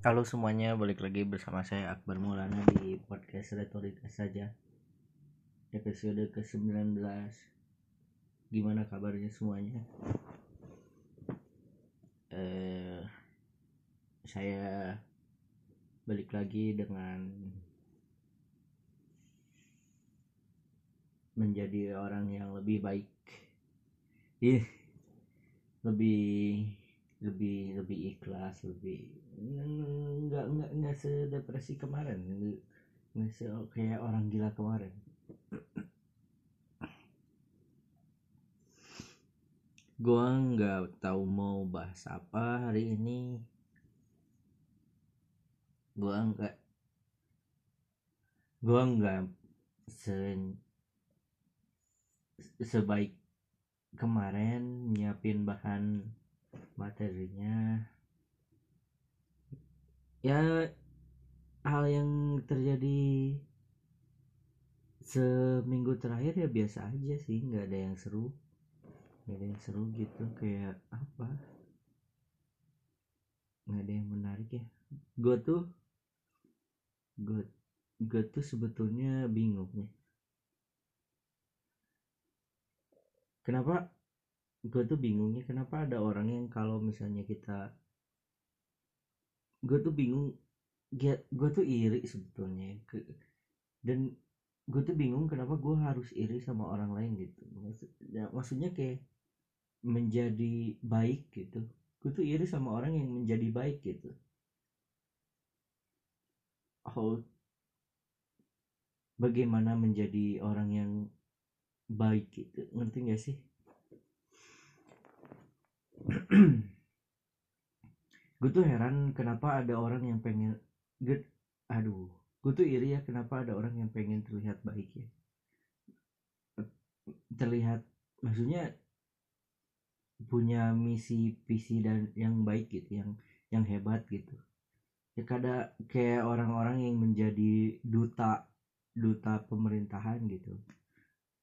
Halo semuanya, balik lagi bersama saya Akbar Maulana di podcast Retorika saja Episode ke-19 Gimana kabarnya semuanya? Eh, saya balik lagi dengan menjadi orang yang lebih baik Ih, lebih lebih lebih ikhlas lebih nggak nggak nggak sedepresi kemarin. Nggak se kayak orang gila kemarin. Gua nggak tahu mau bahas apa hari ini. Gua nggak gua nggak se sebaik kemarin nyiapin bahan materinya ya hal yang terjadi seminggu terakhir ya biasa aja sih nggak ada yang seru. Nggak ada yang seru gitu kayak apa? Nggak ada yang menarik ya. Gue tuh gue gue tuh sebetulnya bingung ya kenapa? Gue tuh bingungnya kenapa ada orang yang kalau misalnya kita gue tuh bingung gue tuh iri sebetulnya dan gue tuh bingung kenapa gue harus iri sama orang lain gitu. Maksud, ya, maksudnya kayak menjadi baik gitu. Gue tuh iri sama orang yang menjadi baik gitu. Oh bagaimana menjadi orang yang baik gitu. Ngerti gak sih gue tuh heran kenapa ada orang yang pengen gue aduh gue tuh iri ya kenapa ada orang yang pengen terlihat baik ya. Terlihat maksudnya punya misi visi dan yang baik gitu yang yang hebat gitu. Ya kada kayak orang-orang yang menjadi duta duta pemerintahan gitu.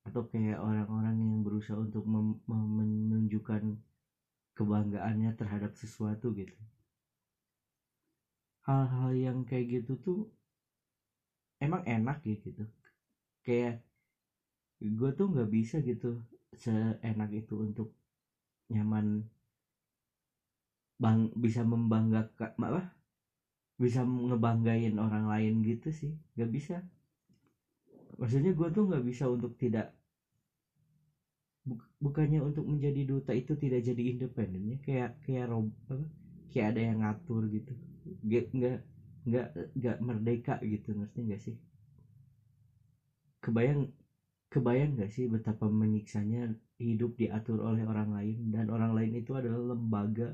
Atau kayak orang-orang yang berusaha untuk menunjukkan kebanggaannya terhadap sesuatu gitu hal-hal yang kayak gitu tuh emang enak ya gitu. Kayak gue tuh nggak bisa gitu seenak itu untuk nyaman bang bisa membanggakan malah bisa ngebanggain orang lain gitu sih nggak bisa. Maksudnya gue tuh nggak bisa untuk tidak bukannya untuk menjadi duta itu tidak jadi independen ya kayak kayak rob kayak ada yang ngatur gitu nggak nggak nggak nggak merdeka gitu ngerti nggak sih? Kebayang kebayang nggak sih betapa menyiksanya hidup diatur oleh orang lain? Dan orang lain itu adalah lembaga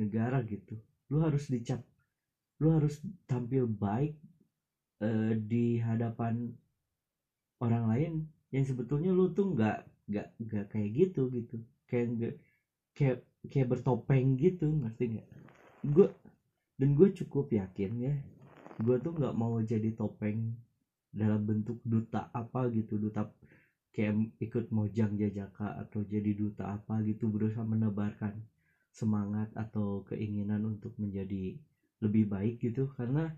negara gitu. Lu harus dicap lu harus tampil baik uh, di hadapan orang lain yang sebetulnya lu tuh nggak nggak nggak kayak gitu gitu. Kayak nggak kayak kayak bertopeng gitu ngerti nggak? Gue dan gue cukup yakin ya gue tuh nggak mau jadi topeng dalam bentuk duta apa gitu duta kayak ikut mojang jajaka atau jadi duta apa gitu berusaha menebarkan semangat atau keinginan untuk menjadi lebih baik gitu. Karena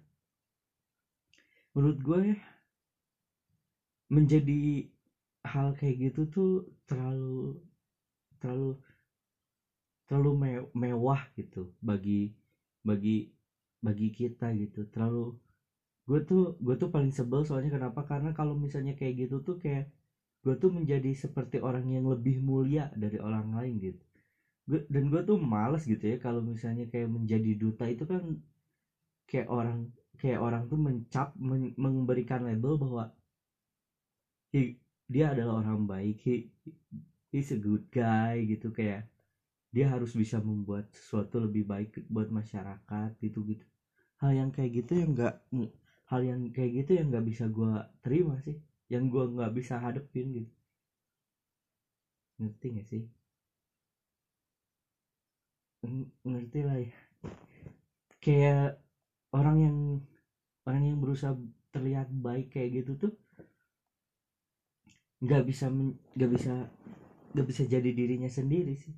menurut gue ya menjadi hal kayak gitu tuh terlalu terlalu terlalu mewah gitu bagi bagi bagi kita gitu. Terlalu gue tuh gue tuh paling sebel soalnya kenapa? Karena kalau misalnya kayak gitu tuh kayak gue tuh menjadi seperti orang yang lebih mulia dari orang lain gitu. Gue dan gue tuh males gitu ya kalau misalnya kayak menjadi duta itu kan kayak orang kayak orang tuh mencap men, memberikan label bahwa dia adalah orang baik he, he's a good guy gitu kayak dia harus bisa membuat sesuatu lebih baik buat masyarakat gitu gitu. Hal yang kayak gitu yang enggak hal yang kayak gitu yang nggak bisa gue terima sih yang gue nggak bisa hadepin gitu. Ngerti gak sih? Ngerti lah ya. Kayak orang yang orang yang berusaha terlihat baik kayak gitu tuh nggak bisa nggak bisa nggak bisa jadi dirinya sendiri sih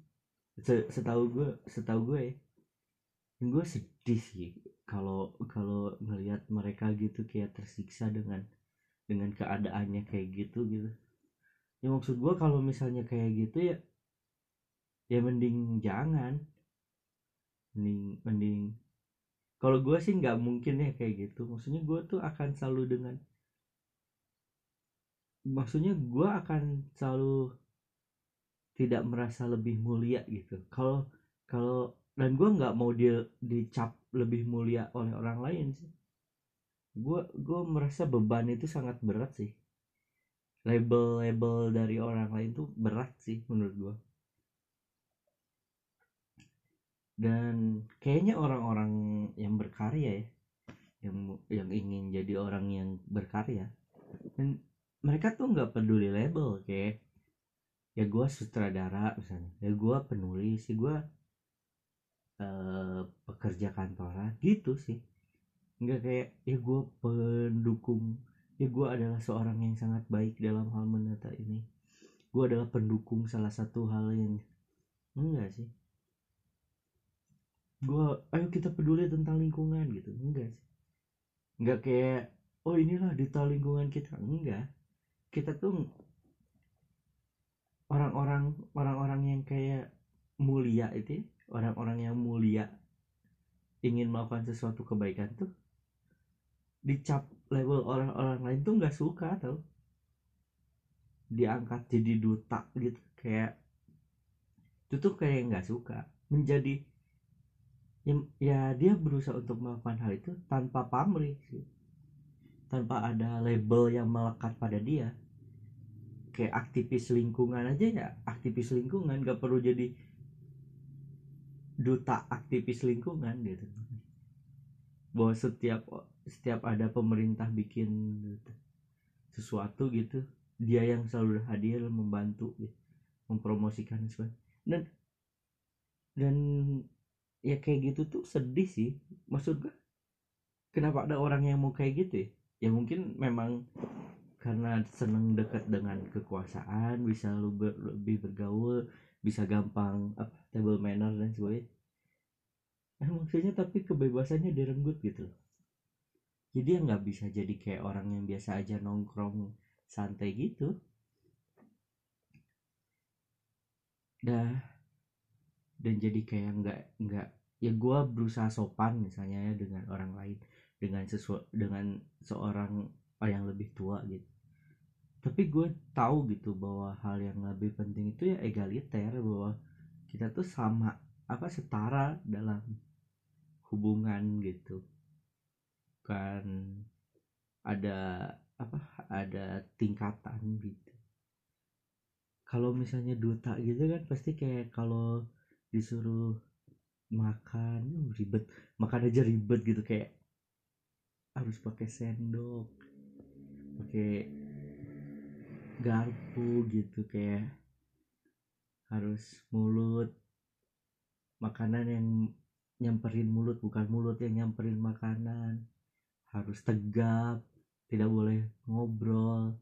setahu gue setahu gue ya gue sedih sih kalau kalau ngelihat mereka gitu kayak tersiksa dengan dengan keadaannya kayak gitu gitu. Ya maksud gue kalau misalnya kayak gitu ya ya mending jangan. Mending mending kalau gue sih nggak mungkin ya kayak gitu. Maksudnya gue tuh akan selalu dengan maksudnya gue akan selalu tidak merasa lebih mulia gitu. Kalau kalau dan gue nggak mau dia dicap lebih mulia oleh orang lain sih. Gue gue merasa beban itu sangat berat sih. Label-label dari orang lain tuh berat sih menurut gue dan kayaknya orang-orang yang berkarya ya yang yang ingin jadi orang yang berkarya dan mereka tuh nggak peduli label kayak ya gue sutradara misalnya ya gue penulis ya gue uh, pekerja kantoran gitu sih. Nggak kayak ya gue pendukung ya gue adalah seorang yang sangat baik dalam hal menata ini. Gue adalah pendukung salah satu hal yang enggak sih. Gue ayo kita peduli tentang lingkungan gitu. Enggak sih. Enggak kayak oh inilah detail lingkungan kita. Enggak. Kita tuh orang-orang orang-orang yang kayak mulia itu orang-orang yang mulia ingin melakukan sesuatu kebaikan tuh dicap level orang-orang lain tuh nggak suka tau. Diangkat jadi duta gitu kayak itu tuh kayak nggak suka. Menjadi ya, ya dia berusaha untuk melakukan hal itu tanpa pamrih sih. Tanpa ada label yang melekat pada dia kayak aktivis lingkungan aja ya aktivis lingkungan gak perlu jadi duta aktivis lingkungan gitu. Bahwa setiap setiap ada pemerintah bikin sesuatu gitu dia yang selalu hadir membantu gitu, mempromosikan sesuatu dan dan ya kayak gitu tuh sedih sih. Maksud gue kenapa ada orang yang mau kayak gitu ya? Ya mungkin memang karena seneng dekat dengan kekuasaan bisa lebih bergaul bisa gampang apa table manner dan sebagainya. Nah, maksudnya tapi kebebasannya direnggut gitu jadi ya nggak bisa jadi kayak orang yang biasa aja nongkrong santai gitu. Dah. Dan jadi kayak nggak nggak ya gue berusaha sopan misalnya ya dengan orang lain. Dengan sesu dengan seorang yang lebih tua gitu. Tapi gue tahu gitu bahwa hal yang lebih penting itu ya egaliter bahwa kita tuh sama apa setara dalam hubungan gitu. Kan ada apa ada tingkatan gitu. Kalau misalnya duta gitu kan pasti kayak kalau disuruh makan ribet. Makan aja ribet gitu kayak harus pakai sendok pakai garpu gitu kayak harus mulut makanan yang nyamperin mulut bukan mulut yang nyamperin makanan. Harus tegap tidak boleh ngobrol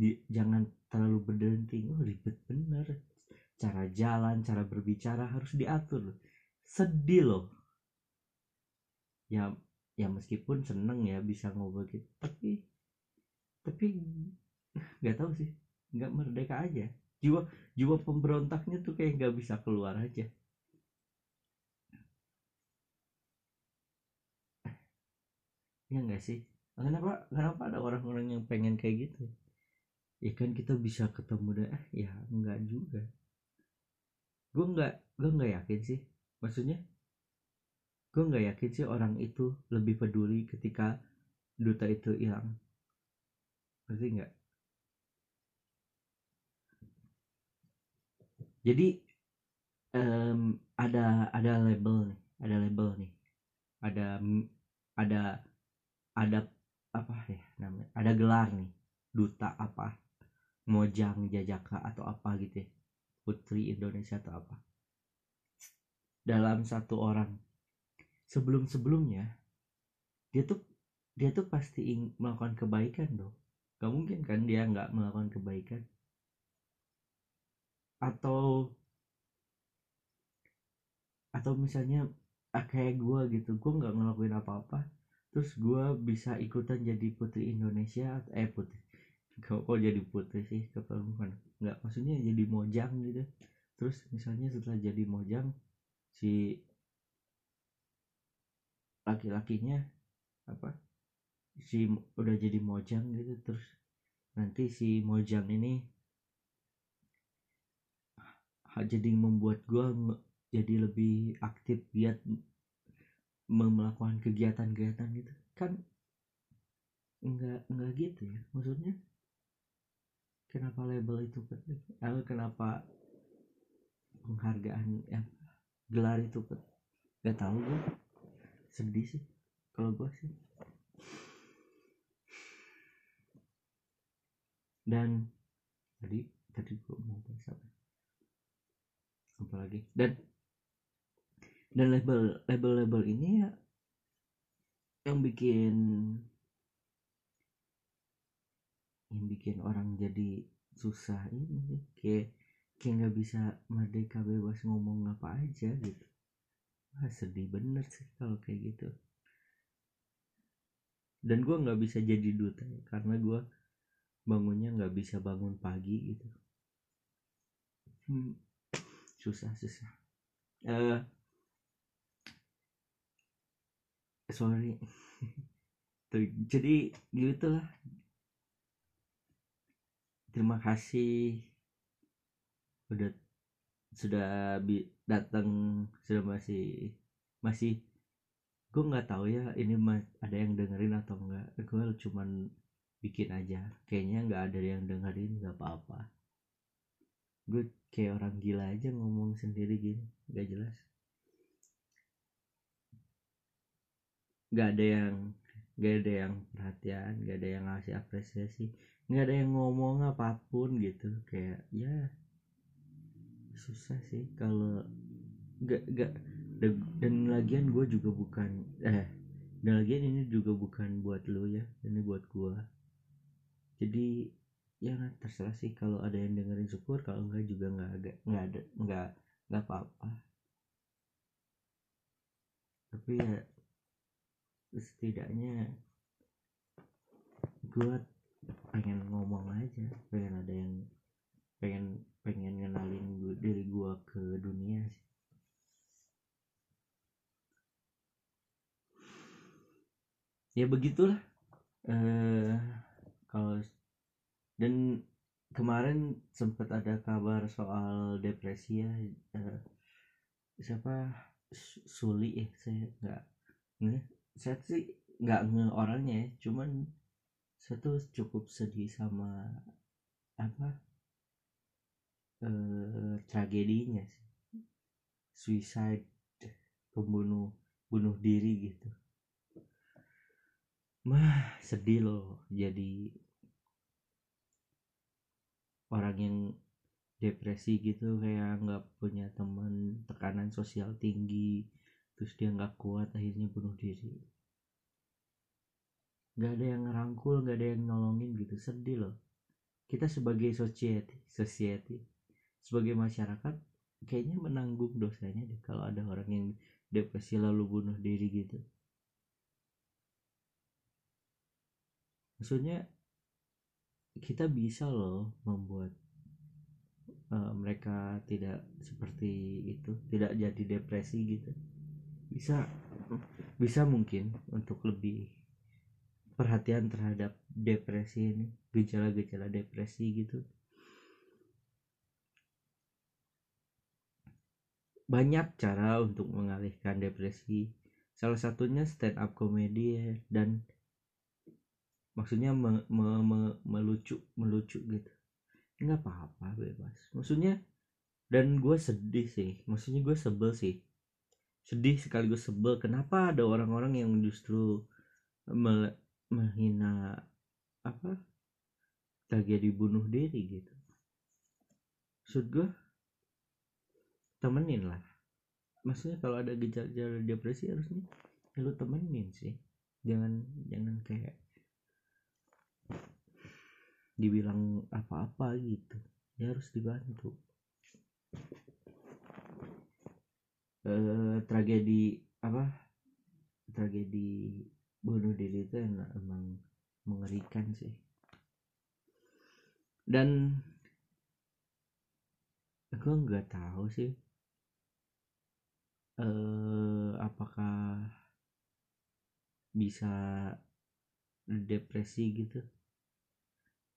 di jangan terlalu berdenting. Oh ribet bener. Cara jalan cara berbicara harus diatur. Sedih loh. Ya ya meskipun seneng ya bisa ngobrol gitu tapi tapi nggak tahu sih. Nggak merdeka aja. Jiwa jiwa pemberontaknya tuh kayak nggak bisa keluar aja. Ya enggak sih? Kenapa kenapa ada orang-orang yang pengen kayak gitu? Ya kan kita bisa ketemu deh ya enggak juga. Gue enggak gue enggak yakin sih. Maksudnya gue enggak yakin sih orang itu lebih peduli ketika duta itu hilang pasti enggak jadi um, ada ada label nih ada label nih. Ada ada ada apa ya namanya ada gelar nih. Duta apa mojang jajaka atau apa gitu ya. Putri Indonesia atau apa. Dalam satu orang. Sebelum sebelumnya dia tuh dia tuh pasti ingin melakukan kebaikan dong gak mungkin kan dia nggak melakukan kebaikan? Atau atau misalnya ah, kayak gue gitu gue nggak ngelakuin apa-apa terus gue bisa ikutan jadi putri Indonesia eh putri. Kok, kok jadi putri sih bukan nggak maksudnya jadi mojang gitu. Terus misalnya setelah jadi mojang si laki-lakinya apa si udah jadi mojang gitu terus nanti si mojang ini jadi membuat gue jadi lebih aktif giat melakukan kegiatan-kegiatan gitu. Kan enggak enggak gitu ya maksudnya? Kenapa label itu penting atau kenapa penghargaan ya gelar itu penting nggak tahu gue sedih sih kalau gue sih dan tadi tadi gue mau bahas apa? Apalagi dan dan label label label ini ya yang bikin yang bikin orang jadi susah ini kayak kayak nggak bisa merdeka bebas ngomong apa aja gitu. Wah, sedih bener sih kalau kayak gitu. Dan gue nggak bisa jadi duta ya, karena gue bangunnya nggak bisa bangun pagi gitu. Hmm, susah susah. Uh, sorry. Tuh, jadi gitu lah terima kasih. Udah sudah datang sudah masih masih gue nggak tahu ya ini ada yang dengerin atau enggak gue cuman bikin aja. Kayaknya nggak ada yang dengerin nggak apa-apa. Gue kayak orang gila aja ngomong sendiri gini nggak jelas. Nggak ada yang nggak ada yang perhatian nggak ada yang ngasih apresiasi nggak ada yang ngomong apa pun gitu. Kayak ya susah sih kalau nggak nggak. Dan lagian gue juga bukan eh dan lagian ini juga bukan buat lo ya ini buat gue jadi ya terserah sih kalau ada yang dengerin syukur kalau enggak juga nggak ada nggak ada nggak nggak apa-apa. Tapi ya setidaknya gue pengen ngomong aja pengen ada yang pengen pengen ngenalin gue, diri gue ke dunia sih. Ya begitulah eh kalau dan kemarin sempat ada kabar soal depresi ya eh, siapa? Suli ya saya nggak saya sih nggak nge orangnya ya cuman saya tuh cukup sedih sama apa eh, tragedinya sih. Suicide pembunuh bunuh diri gitu. Mah sedih loh jadi orang yang depresi gitu kayak nggak punya teman tekanan sosial tinggi terus dia nggak kuat akhirnya bunuh diri. Nggak ada yang ngerangkul nggak ada yang nolongin gitu sedih loh. Kita sebagai society society sebagai masyarakat kayaknya menanggung dosanya deh kalau ada orang yang depresi lalu bunuh diri gitu. Maksudnya kita bisa loh membuat uh, mereka tidak seperti itu tidak jadi depresi gitu. Bisa bisa mungkin untuk lebih perhatian terhadap depresi ini gejala-gejala depresi gitu. Banyak cara untuk mengalihkan depresi. Salah satunya stand up comedy ya, dan maksudnya me, me, me, melucu melucu gitu. Nggak apa-apa bebas. Maksudnya dan gue sedih sih. Maksudnya gue sebel sih. Sedih sekaligus sebel. Kenapa ada orang-orang yang justru menghina apa tragedi bunuh diri gitu? Maksud gue temenin lah. Maksudnya kalau ada gejala depresi harusnya ya lu temenin sih. Jangan jangan kayak dibilang apa-apa gitu ya harus dibantu. Eh, tragedi apa tragedi bunuh diri itu emang, emang mengerikan sih. Dan aku nggak tahu sih eh apakah bisa depresi gitu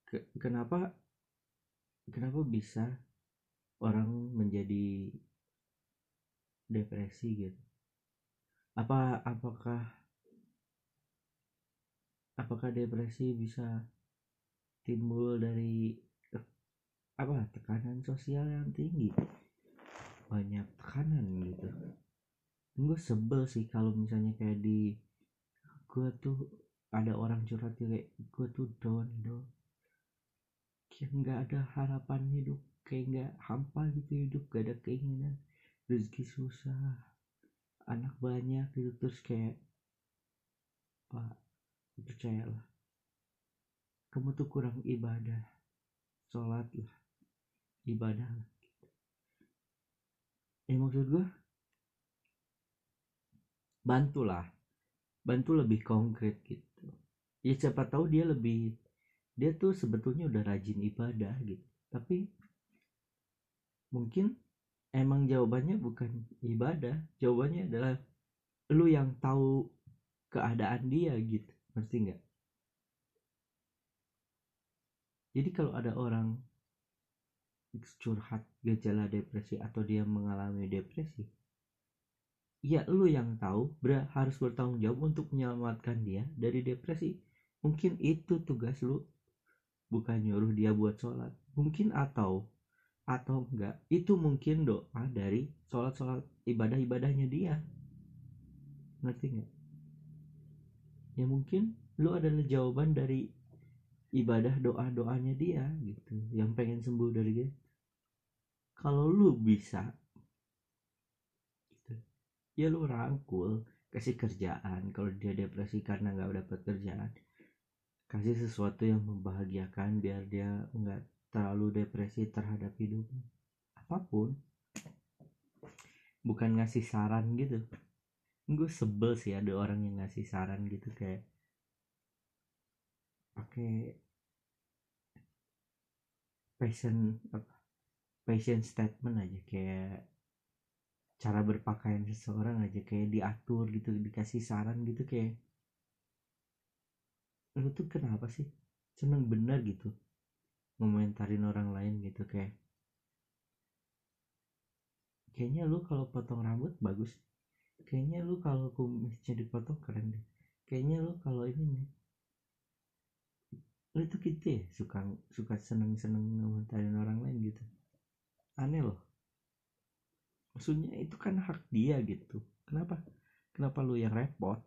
Ke- kenapa kenapa bisa orang menjadi depresi gitu? Apa apakah apakah depresi bisa timbul dari apa tekanan sosial yang tinggi? Banyak tekanan gitu. Gue sebel sih kalau misalnya kayak di gue tuh ada orang curhat kayak gue tuh down down kayak nggak ada harapan hidup kayak nggak hampa gitu hidup gak ada keinginan. Rezeki susah anak banyak gitu terus kayak pak percayalah kamu tuh kurang ibadah sholat lah ibadah lah. Ya maksud gue bantulah bantu lebih konkret gitu. Ya siapa tahu dia lebih dia tuh sebetulnya udah rajin ibadah gitu. Tapi mungkin emang jawabannya bukan ibadah jawabannya adalah lu yang tahu keadaan dia gitu ngerti nggak? Jadi kalau ada orang curhat gejala depresi atau dia mengalami depresi ya lu yang tahu ber- harus bertanggung jawab untuk menyelamatkan dia dari depresi. Mungkin itu tugas lu bukan nyuruh dia buat sholat. Mungkin atau atau enggak itu mungkin doa dari sholat sholat ibadah ibadahnya dia. Ngerti nggak? Ya mungkin lu adalah jawaban dari ibadah doa doanya dia gitu. Yang pengen sembuh dari dia. Kalau lu bisa gitu, ya lu rangkul kasih kerjaan kalau dia depresi karena nggak dapat kerjaan kasih sesuatu yang membahagiakan biar dia nggak terlalu depresi terhadap hidupnya apa pun. Bukan ngasih saran gitu. Gue sebel sih ada orang yang ngasih saran gitu kayak pakai passion apa passion statement aja. Kayak cara berpakaian seseorang aja kayak diatur gitu dikasih saran gitu kayak lu tuh kenapa sih seneng bener gitu ngomentarin orang lain gitu kayak kayaknya lu kalau potong rambut bagus kayaknya lu kalau kumisnya dipotong keren deh kayaknya lu kalau ini nih lu tuh gitu ya suka suka seneng seneng ngomentarin orang lain gitu. Aneh loh. Maksudnya itu kan hak dia gitu. Kenapa? Kenapa lu yang repot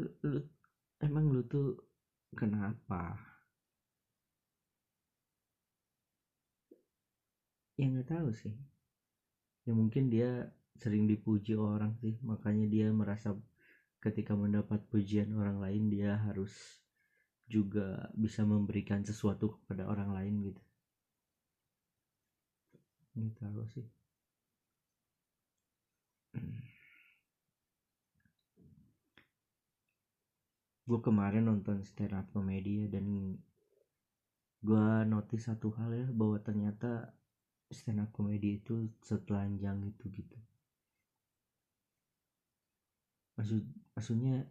lu, emang lu tuh kenapa? Ya nggak tahu sih. Ya mungkin dia sering dipuji orang sih. Makanya dia merasa ketika mendapat pujian orang lain dia harus juga bisa memberikan sesuatu kepada orang lain gitu. Nggak tahu sih gue kemarin nonton stand up komedi ya dan gue notice satu hal ya bahwa ternyata stand up komedi itu setelanjang itu gitu. Maksud maksudnya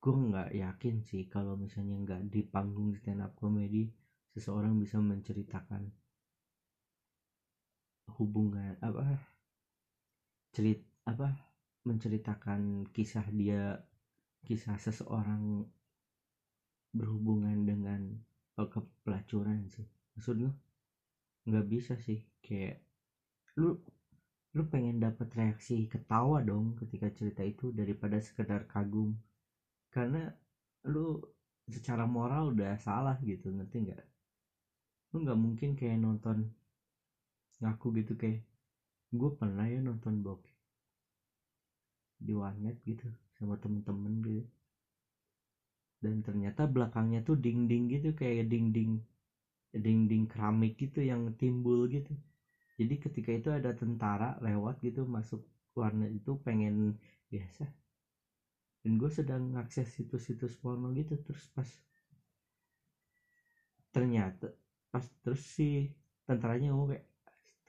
gue nggak yakin sih kalau misalnya nggak di panggung stand up komedi seseorang bisa menceritakan hubungan apa cerit apa menceritakan kisah dia kisah seseorang berhubungan dengan kepelacuran sih. Maksud gue nggak bisa sih. Kayak lu lu pengen dapat reaksi ketawa dong ketika cerita itu daripada sekedar kagum. Karena lu secara moral udah salah gitu ngerti nggak? Lu nggak mungkin kayak nonton ngaku gitu kayak gue pernah ya nonton bokep di warnet gitu sama temen-temen gitu. Dan ternyata belakangnya tuh ding ding gitu kayak ding ding dinding keramik gitu yang timbul gitu. Jadi ketika itu ada tentara lewat gitu masuk warna itu pengen biasa. Dan gue sedang ngakses situs-situs porno gitu terus pas ternyata pas terus si tentaranya ngomong kayak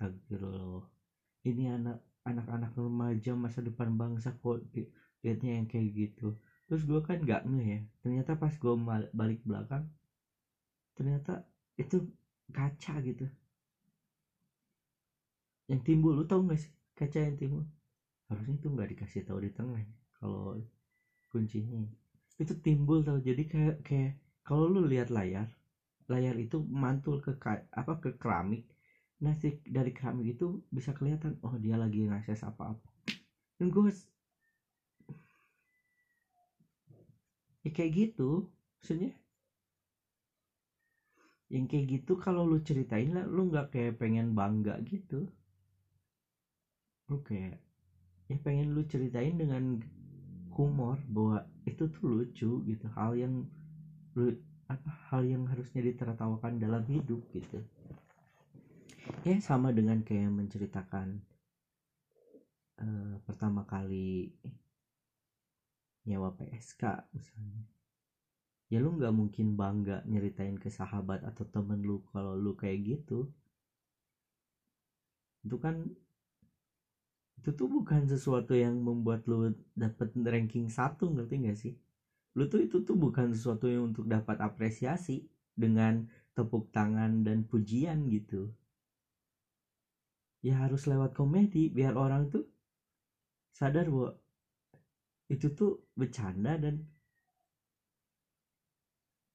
astagfirullah ini anak anak-anak remaja masa depan bangsa kok liatnya yang kayak gitu. Terus gue kan gak ngeh ya. Ternyata pas gue balik belakang ternyata itu kaca gitu. Yang timbul lu tau gak sih kaca yang timbul? Harusnya itu nggak dikasih tahu di tengah kalau kuncinya. Itu timbul tau. Jadi kayak kayak kalau lu lihat layar layar itu mantul ke apa ke keramik. Nah si dari keramik itu bisa kelihatan oh dia lagi ngakses apa-apa. Dan gue ya kayak gitu maksudnya. Yang kayak gitu kalau lu ceritain lah lu nggak kayak pengen bangga gitu. Lu kayak ya pengen lu ceritain dengan humor bahwa itu tuh lucu gitu hal yang lu apa hal yang harusnya ditertawakan dalam hidup gitu. Ya sama dengan kayak menceritakan uh, pertama kali nyawa PSK misalnya. Ya lu nggak mungkin bangga nyeritain ke sahabat atau temen lu kalau lu kayak gitu. Itu kan itu tuh bukan sesuatu yang membuat lu dapat ranking satu ngerti gak sih? Lu tuh itu tuh bukan sesuatu yang untuk dapat apresiasi dengan tepuk tangan dan pujian gitu. Ya harus lewat komedi biar orang tuh sadar bahwa itu tuh bercanda dan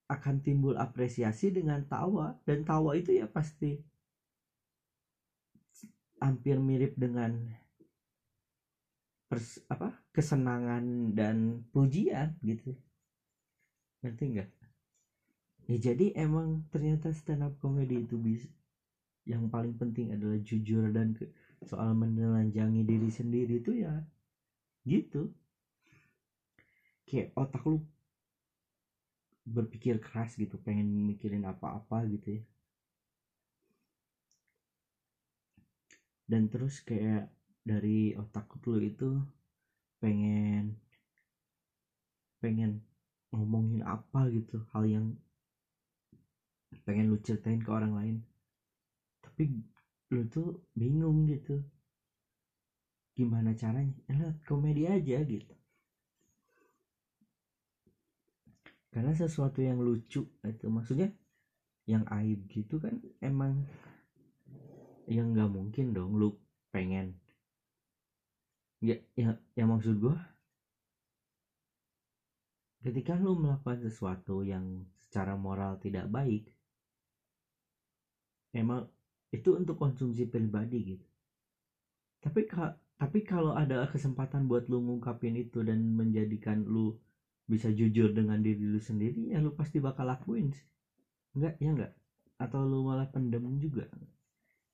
akan timbul apresiasi dengan tawa. Dan tawa itu ya pasti hampir mirip dengan pers, apa kesenangan dan pujian gitu. Ngerti nggak? Ya jadi emang ternyata stand up comedy itu bisa yang paling penting adalah jujur dan soal menelanjangi diri sendiri itu ya gitu kayak otak lu berpikir keras gitu pengen mikirin apa-apa gitu ya. Dan terus kayak dari otak lu itu pengen pengen ngomongin apa gitu hal yang pengen lu ceritain ke orang lain. Tapi lu tuh bingung gitu. Gimana caranya? Ya komedi aja gitu karena sesuatu yang lucu itu maksudnya yang aib gitu kan emang yang nggak mungkin dong lu pengen. Ya ya ya maksud gue ketika lu melakukan sesuatu yang secara moral tidak baik emang itu untuk konsumsi pribadi gitu. Tapi tapi kalau ada kesempatan buat lu ngungkapin itu dan menjadikan lu bisa jujur dengan diri lu sendiri ya lu pasti bakal lakuin sih. Enggak ya enggak atau lu malah pendem juga?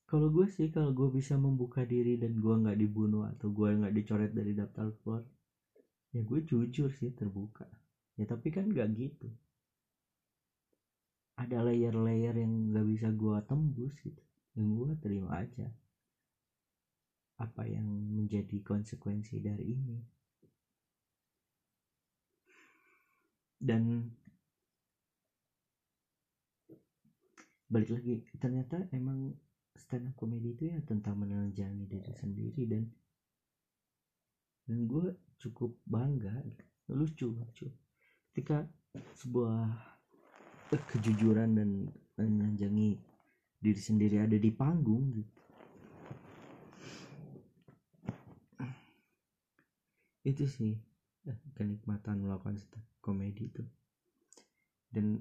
Kalau gue sih kalau gue bisa membuka diri dan gue nggak dibunuh atau gue nggak dicoret dari daftar keluar ya gue jujur sih terbuka. Ya tapi kan nggak gitu. Ada layer-layer yang nggak bisa gue tembus gitu. Yang gue terima aja. Apa yang menjadi konsekuensi dari ini dan balik lagi ternyata emang stand up comedy itu ya tentang menelanjangi diri sendiri dan dan gue cukup bangga lucu lucu. Ketika sebuah kejujuran dan menelanjangi diri sendiri ada di panggung gitu. Itu sih eh, kenikmatan melakukan stand komedi itu. Dan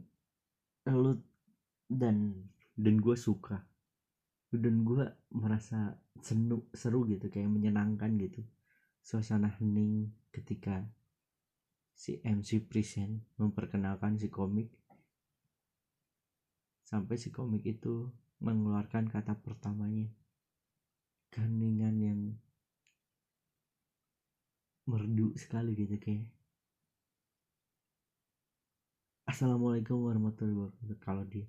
lu dan dan gue suka. Dan gue merasa seru seru gitu kayak menyenangkan gitu. Suasana hening ketika si MC present memperkenalkan si komik. Sampai si komik itu mengeluarkan kata pertamanya. Keheningan yang merdu sekali gitu kayak Assalamualaikum warahmatullahi wabarakatuh. Kalau dia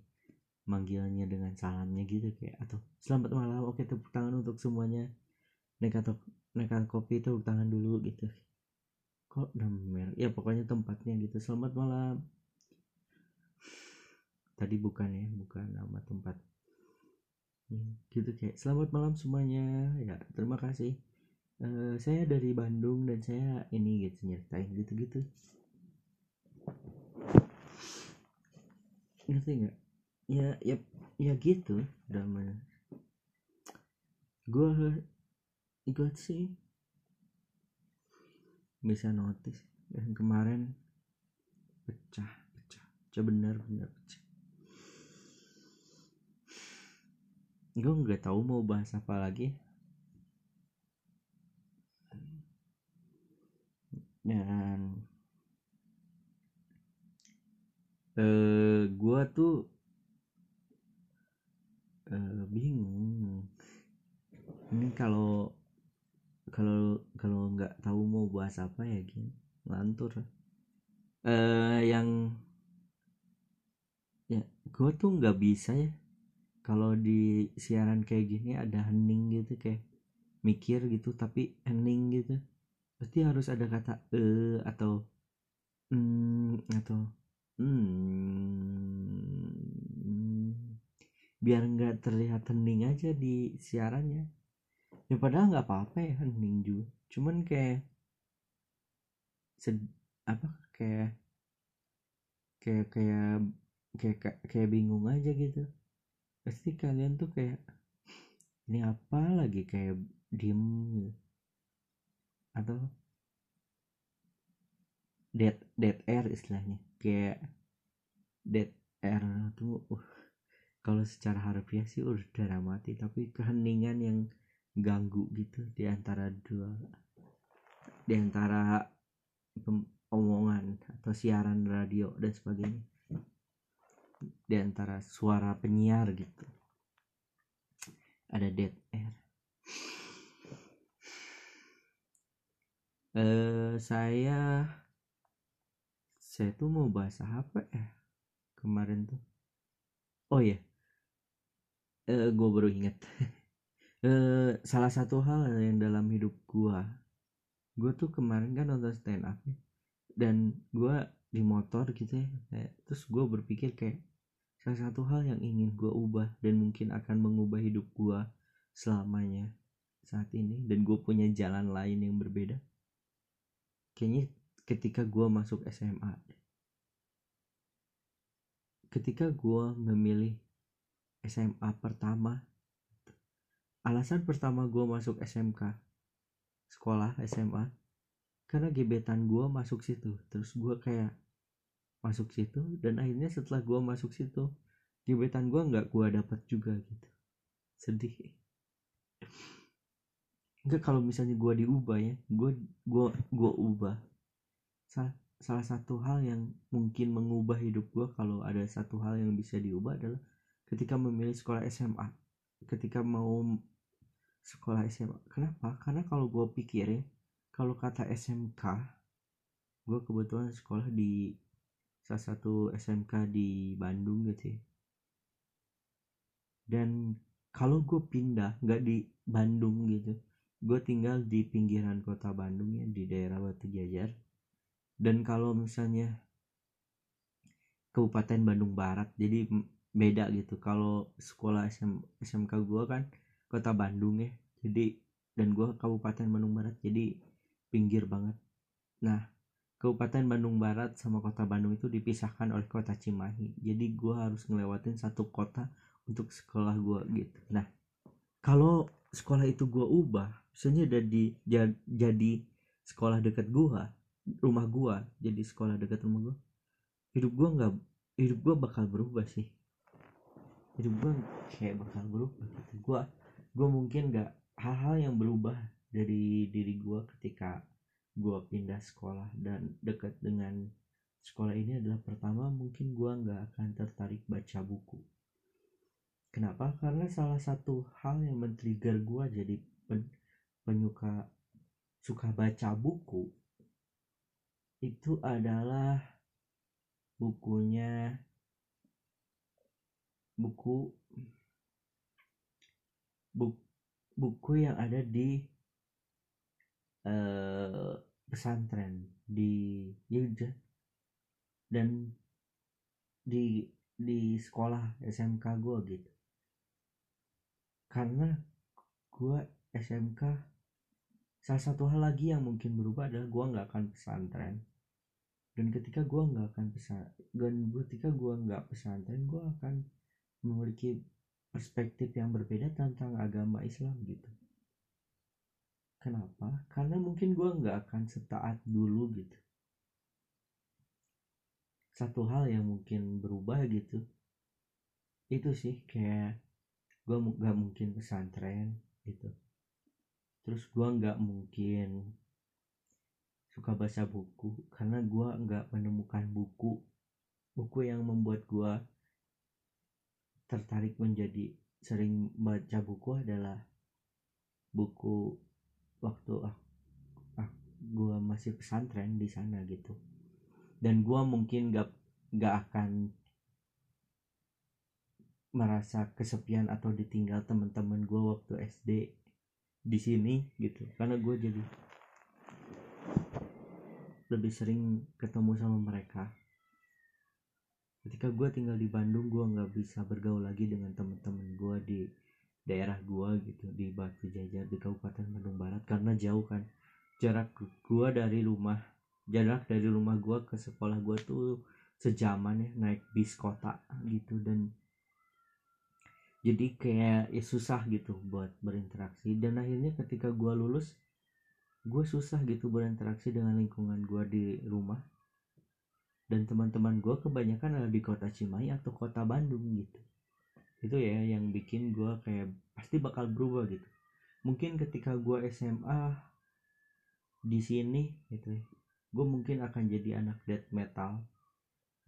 manggilnya dengan salamnya gitu kayak atau selamat malam oke tepuk tangan untuk semuanya. Atau naik kopi tepuk tangan dulu gitu. Kok nama ya pokoknya tempatnya gitu. Selamat malam. Tadi bukan ya bukan nama tempat. Hmm, gitu kayak selamat malam semuanya. Ya terima kasih. Uh, saya dari Bandung dan saya ini gitu nyeritain gitu gitu ngerti nggak? Ya ya ya gitu drama gue gue sih. Bisa notice. Dan kemarin pecah pecah. Pecah benar benar pecah. Gue nggak tahu mau bahas apa lagi. Dan eh gue tuh uh, bingung. Ini kalau kalau kalau nggak tahu mau bahas apa ya gini ngantur uh, yang ya gue tuh nggak bisa ya. Kalau di siaran kayak gini ada hening gitu kayak mikir gitu tapi hening gitu. Pasti harus ada kata e atau mm, atau hmm biar nggak terlihat hening aja di siarannya. Ya padahal nggak apa-apa ya hening juga cuman kayak sed, apa kayak kayak kayak kayak kayak, bingung aja gitu. Pasti kalian tuh kayak ini apa lagi kayak diem gitu. Atau dead dead air istilahnya kayak dead air tuh uh, kalau secara harfiah sih udah mati tapi keheningan yang ganggu gitu di antara dua di antara omongan atau siaran radio dan sebagainya. Di antara suara penyiar gitu. Ada dead air. Eh saya saya tuh mau bahas apa ya kemarin tuh? Oh ya uh, eh, gue baru inget. Uh, salah satu hal yang dalam hidup gue gue tuh kemarin kan nonton stand up ya, dan gue di motor gitu ya kayak, terus gue berpikir kayak salah satu hal yang ingin gue ubah dan mungkin akan mengubah hidup gue selamanya saat ini dan gue punya jalan lain yang berbeda. Kayaknya ketika gue masuk SMA ketika gue memilih SMA pertama alasan pertama gue masuk SMK sekolah SMA karena gebetan gue masuk situ. Terus gue kayak masuk situ dan akhirnya setelah gue masuk situ gebetan gue nggak gue dapat juga gitu. Sedih. Enggak kalau misalnya gue diubah ya gue gue gue ubah salah satu hal yang mungkin mengubah hidup gue kalau ada satu hal yang bisa diubah adalah ketika memilih sekolah SMA ketika mau sekolah SMA kenapa? Karena kalau gue pikir ya kalau kata SMK gue kebetulan sekolah di salah satu SMK di Bandung gitu ya. Dan kalau gue pindah nggak di Bandung gitu gue tinggal di pinggiran kota Bandung ya di daerah Batu Jajar dan kalau misalnya Kabupaten Bandung Barat jadi beda gitu. Kalau sekolah SM, SMK gue kan kota Bandung ya jadi dan gue kabupaten Bandung Barat jadi pinggir banget. Nah Kabupaten Bandung Barat sama kota Bandung itu dipisahkan oleh kota Cimahi. Jadi gue harus ngelewatin satu kota untuk sekolah gue gitu. Nah kalau sekolah itu gue ubah misalnya jadi jadi sekolah dekat gue rumah gue jadi sekolah dekat rumah gue hidup gue nggak hidup gue bakal berubah sih. Hidup gue kayak bakal berubah gitu. Gue gue mungkin gak hal-hal yang berubah dari diri gue ketika gue pindah sekolah dan dekat dengan sekolah ini adalah pertama mungkin gue nggak akan tertarik baca buku. Kenapa? Karena salah satu hal yang men-trigger gue jadi pen, penyuka suka baca buku itu adalah bukunya. Buku bu, buku yang ada di uh, pesantren di Yogyakarta. Dan di di sekolah SMK gue gitu. Karena gue SMK salah satu hal lagi yang mungkin berubah adalah gue nggak akan pesantren dan ketika gue nggak akan pesan dan ketika gue nggak pesantren gue akan memiliki perspektif yang berbeda tentang agama Islam gitu. Kenapa? Karena mungkin gue nggak akan setaat dulu gitu. Satu hal yang mungkin berubah gitu itu sih kayak gue nggak mungkin pesantren gitu. Terus gue nggak mungkin suka baca buku karena gue nggak menemukan buku buku yang membuat gue tertarik menjadi sering baca buku adalah buku waktu ah, ah gue masih pesantren di sana gitu. Dan gue mungkin gak gak akan merasa kesepian atau ditinggal teman-teman gue waktu SD di sini gitu karena gue jadi lebih sering ketemu sama mereka. Ketika gue tinggal di Bandung gue nggak bisa bergaul lagi dengan teman-teman gue di daerah gue gitu di Batu Jajar di Kabupaten Bandung Barat karena jauh kan. Jarak gue dari rumah jarak dari rumah gue ke sekolah gue tuh sejaman ya naik bis kota gitu dan jadi kayak ya susah gitu buat berinteraksi. Dan akhirnya ketika gue lulus gue susah gitu berinteraksi dengan lingkungan gue di rumah. Dan teman-teman gue kebanyakan ada di kota Cimahi atau kota Bandung gitu. Itu ya yang bikin gue kayak pasti bakal berubah gitu. Mungkin ketika gue SMA di sini gitu gue mungkin akan jadi anak death metal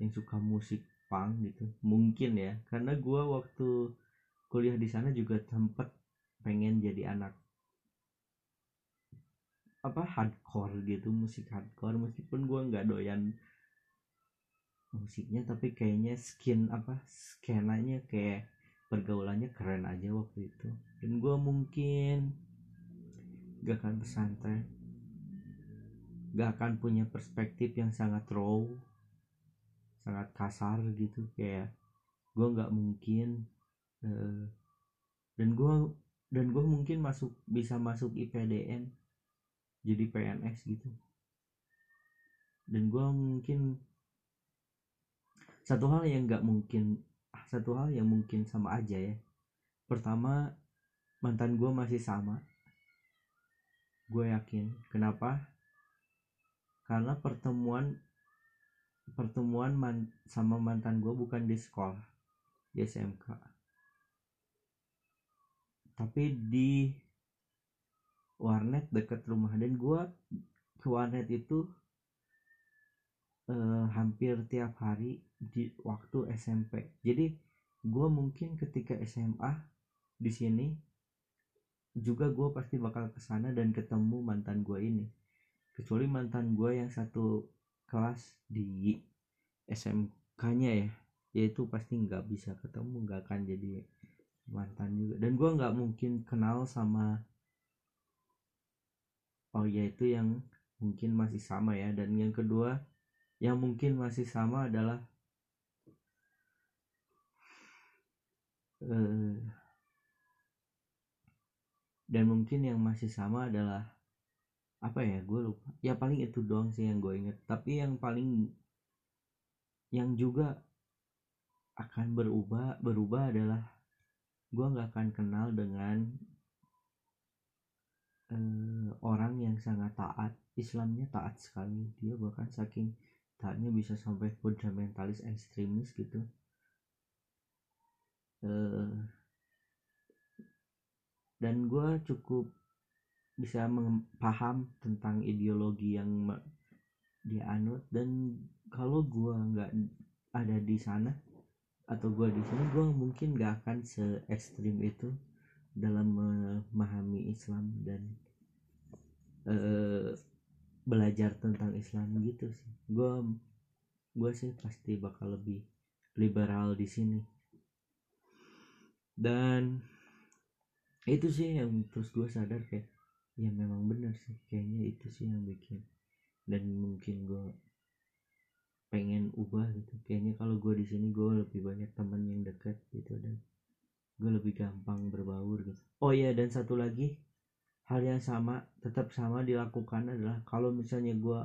yang suka musik punk gitu. Mungkin ya karena gue waktu kuliah di sana juga tempat pengen jadi anak apa hardcore gitu musik hardcore. Meskipun gue nggak doyan musiknya tapi kayaknya skin apa skenanya kayak pergaulannya keren aja waktu itu. Dan gue mungkin gak akan pesantren. Gak akan punya perspektif yang sangat raw sangat kasar gitu. Kayak gue nggak mungkin uh, dan gue dan gue mungkin masuk bisa masuk IPDN jadi PNS gitu. Dan gue mungkin satu hal yang nggak mungkin satu hal yang mungkin sama aja ya. Pertama mantan gue masih sama. Gue yakin. Kenapa? Karena pertemuan pertemuan man, sama mantan gue bukan di sekolah di SMK tapi di warnet deket rumah. Dan gue ke warnet itu eh, hampir tiap hari di waktu SMP jadi gue mungkin ketika SMA di sini juga gue pasti bakal ke sana dan ketemu mantan gue ini. Kecuali mantan gue yang satu kelas di SMK-nya ya yaitu pasti nggak bisa ketemu nggak akan jadi mantan juga. Dan gue nggak mungkin kenal sama oh ya itu yang mungkin masih sama ya. Dan yang kedua yang mungkin masih sama adalah uh, dan mungkin yang masih sama adalah apa ya gue lupa. Ya paling itu doang sih yang gue inget tapi yang paling yang juga akan berubah berubah adalah gue nggak akan kenal dengan uh, orang yang sangat taat Islamnya taat sekali. Dia bahkan saking taatnya bisa sampai fundamentalis ekstremis gitu. Uh, dan gue cukup bisa paham tentang ideologi yang dia anut dan kalau gue nggak ada di sana atau gue di sini gue mungkin nggak akan se ekstrim itu dalam memahami Islam dan uh, belajar tentang Islam gitu sih. Gue gue sih pasti bakal lebih liberal di sini. Dan itu sih yang terus gue sadar kayak ya memang benar sih kayaknya itu sih yang bikin dan mungkin gue pengen ubah gitu. Kayaknya kalau gue di sini gue lebih banyak teman yang dekat gitu dan gue lebih gampang berbaur gitu. Oh iya dan satu lagi hal yang sama tetap sama dilakukan adalah kalau misalnya gue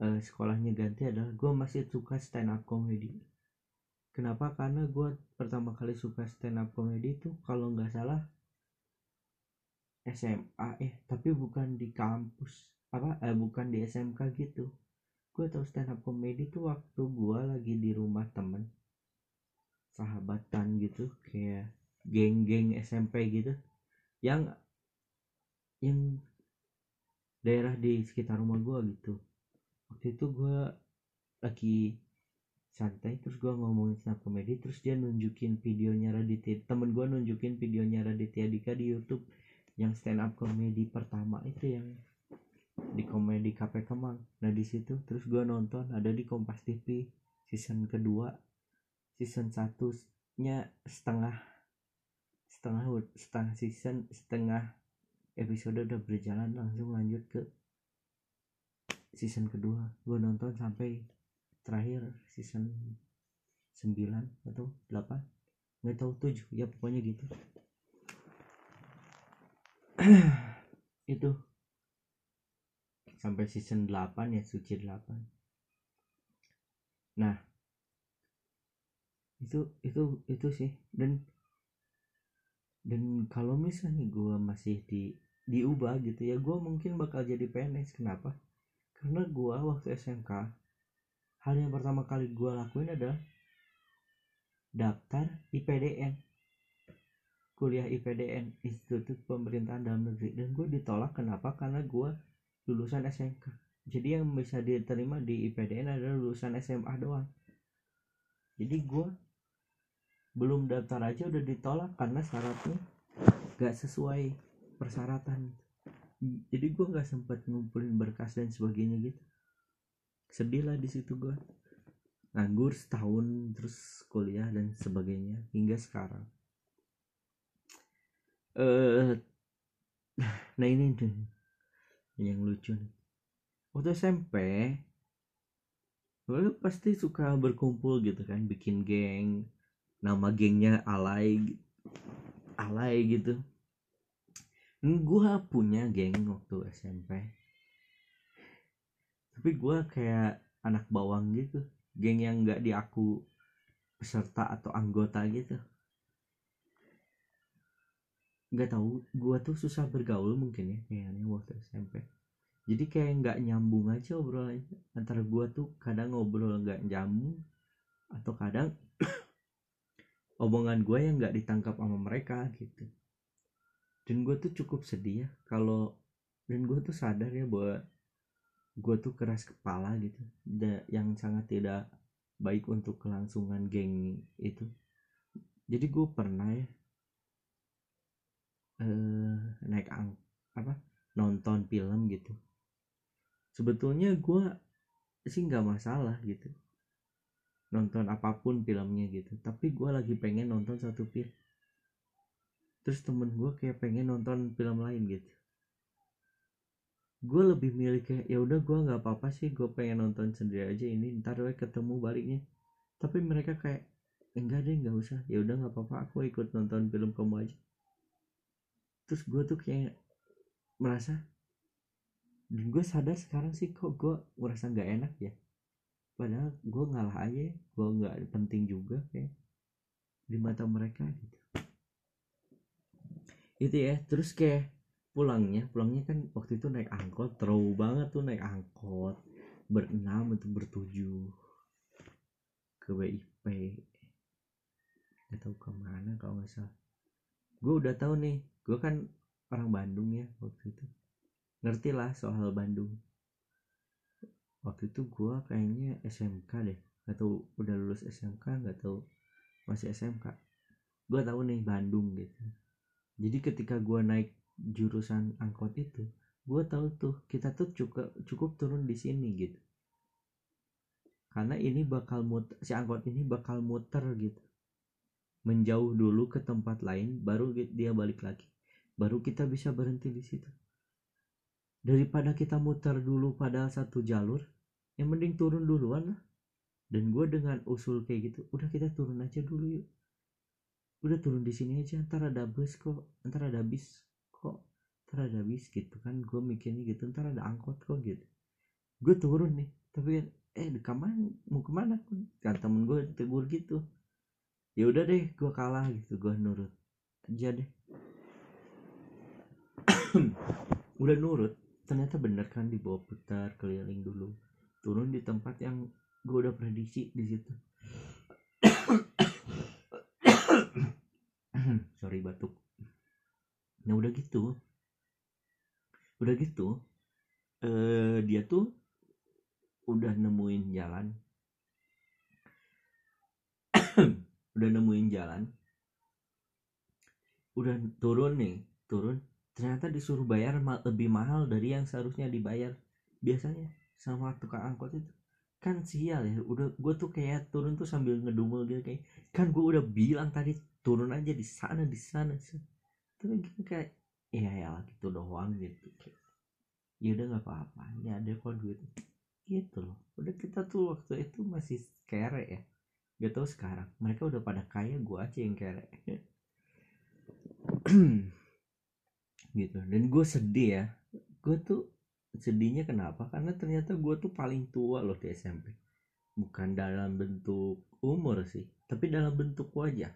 uh, sekolahnya ganti adalah gue masih suka stand up comedy. Kenapa? Karena gue pertama kali suka stand up comedy itu kalau nggak salah SMA eh tapi bukan di kampus apa eh bukan di SMK gitu. Gue tau stand up comedy tuh waktu gue lagi di rumah temen sahabatan gitu kayak geng-geng SMP gitu. Yang yang daerah di sekitar rumah gue gitu. Waktu itu gue lagi santai terus gue ngomongin stand komedi terus dia nunjukin videonya Raditya temen gue nunjukin videonya Raditya Dika di YouTube yang stand up komedi pertama itu yang di komedi KP Kemang. Nah di situ terus gue nonton ada di Kompas TV season kedua season satunya setengah setengah setengah season setengah episode udah berjalan langsung lanjut ke season kedua. Gue nonton sampai terakhir season 9 atau 8 nggak tahu 7 ya pokoknya gitu. Itu. Sampai season 8 ya suci 8 nah itu itu itu sih. Dan dan kalau misalnya gue masih di diubah gitu ya gue mungkin bakal jadi PNS kenapa? Karena gue waktu SMK hal yang pertama kali gue lakuin adalah daftar IPDN kuliah IPDN Institut Pemerintahan Dalam Negeri. Dan gue ditolak. Kenapa? Karena gue lulusan SMK jadi yang bisa diterima di IPDN adalah lulusan SMA doang. Jadi gue belum daftar aja udah ditolak karena syaratnya gak sesuai persyaratan. Jadi gue nggak sempat ngumpulin berkas dan sebagainya gitu. Sedih lah di situ gue nganggur setahun terus kuliah dan sebagainya hingga sekarang. Eh nah ini tuh yang lucu nih. Waktu SMP gue pasti suka berkumpul gitu kan bikin geng nama gengnya alay alay gitu. Gue punya geng waktu SMP tapi gue kayak anak bawang gitu. Geng yang nggak diaku peserta atau anggota gitu. Nggak tahu gue tuh susah bergaul mungkin ya kayaknya waktu SMP jadi kayak nggak nyambung aja obrolannya. Antara gue tuh kadang ngobrol nggak nyambung atau kadang omongan gue yang nggak ditangkap sama mereka gitu. Dan gue tuh cukup sedih ya kalau dan gue tuh sadar ya bahwa gue tuh keras kepala gitu. Da, yang sangat tidak baik untuk kelangsungan geng itu. Jadi gue pernah ya uh, naik ang apa nonton film gitu. Sebetulnya gue sih nggak masalah gitu nonton apa pun filmnya gitu. Tapi gue lagi pengen nonton satu film. Terus temen gue kayak pengen nonton film lain gitu. Gue lebih milih kayak ya udah gue nggak apa apa sih gue pengen nonton sendiri aja ini ntar gue ketemu baliknya. Tapi mereka kayak enggak deh nggak usah. Ya udah nggak apa-apa aku ikut nonton film kamu aja. Terus gue tuh kayak merasa dan gue sadar sekarang sih kok gue merasa nggak enak ya padahal gue ngalah aja gue nggak penting juga kayak di mata mereka gitu. Itu ya terus kayak pulangnya pulangnya kan waktu itu naik angkot terlalu banget tuh naik angkot. Berenam atau bertujuh ke WIP gak tahu ke mana kalau nggak salah. Gue udah tahu nih gue kan orang Bandung ya waktu itu. Ngerti lah soal Bandung waktu itu gue kayaknya SMK deh. Atau udah lulus SMK nggak tahu masih SMK gue tahu nih Bandung gitu. Jadi ketika gue naik jurusan angkot itu gue tahu tuh kita tuh cukup cukup turun di sini gitu. Karena ini bakal muter si angkot ini bakal muter gitu. Menjauh dulu ke tempat lain baru dia balik lagi. Baru kita bisa berhenti di situ daripada kita muter dulu pada satu jalur yang mending turun duluan lah. Dan gue dengan usul kayak gitu udah kita turun aja dulu yuk. Udah turun di sini aja ntar ada bus kok ntar ada bis kok ntar ada bis gitu kan. Gue mikirnya gitu ntar ada angkot kok gitu. Gue turun nih tapi eh ke mana mau ke mana kan temen gue tegur gitu. Ya udah deh gue kalah gitu gue nurut. Aja deh. Udah nurut ternyata bener kan dibawa putar keliling dulu. Turun di tempat yang gue udah prediksi di situ. Sorry batuk. Nah udah gitu. Udah gitu eh dia tuh udah nemuin jalan. Udah nemuin jalan. Udah turun nih turun ternyata disuruh bayar ma lebih mahal dari yang seharusnya dibayar. Biasanya sama tukang angkot itu kan sial ya udah gue tuh kayak turun tuh sambil ngedumel gitu kayak kan gue udah bilang tadi turun aja di sana di sana tapi gitu kayak ya ya gitu doang gitu ya udah nggak apa-apa ya ada kok duit. Gitu loh udah kita tuh waktu itu masih kere ya gak tau sekarang mereka udah pada kaya gue aja yang kere gitu. Dan gue sedih ya. Gue tuh sedihnya kenapa? Karena ternyata gue tuh paling tua loh di SMP bukan dalam bentuk umur sih tapi dalam bentuk wajah.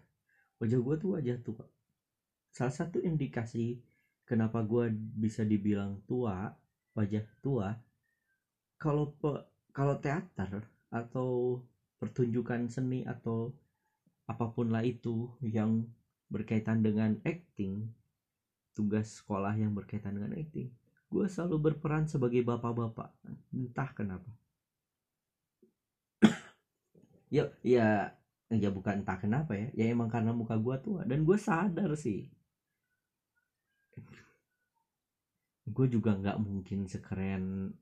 Wajah gue tuh wajah tua. Salah satu indikasi kenapa gue bisa dibilang tua wajah tua kalau kalau teater atau pertunjukan seni atau apa pun lah itu yang berkaitan dengan acting tugas sekolah yang berkaitan dengan acting gue selalu berperan sebagai bapak-bapak. Entah kenapa. Ya ya ya bukan entah kenapa ya. Ya emang karena muka gue tua. Dan gue sadar sih. Gue juga nggak mungkin sekeren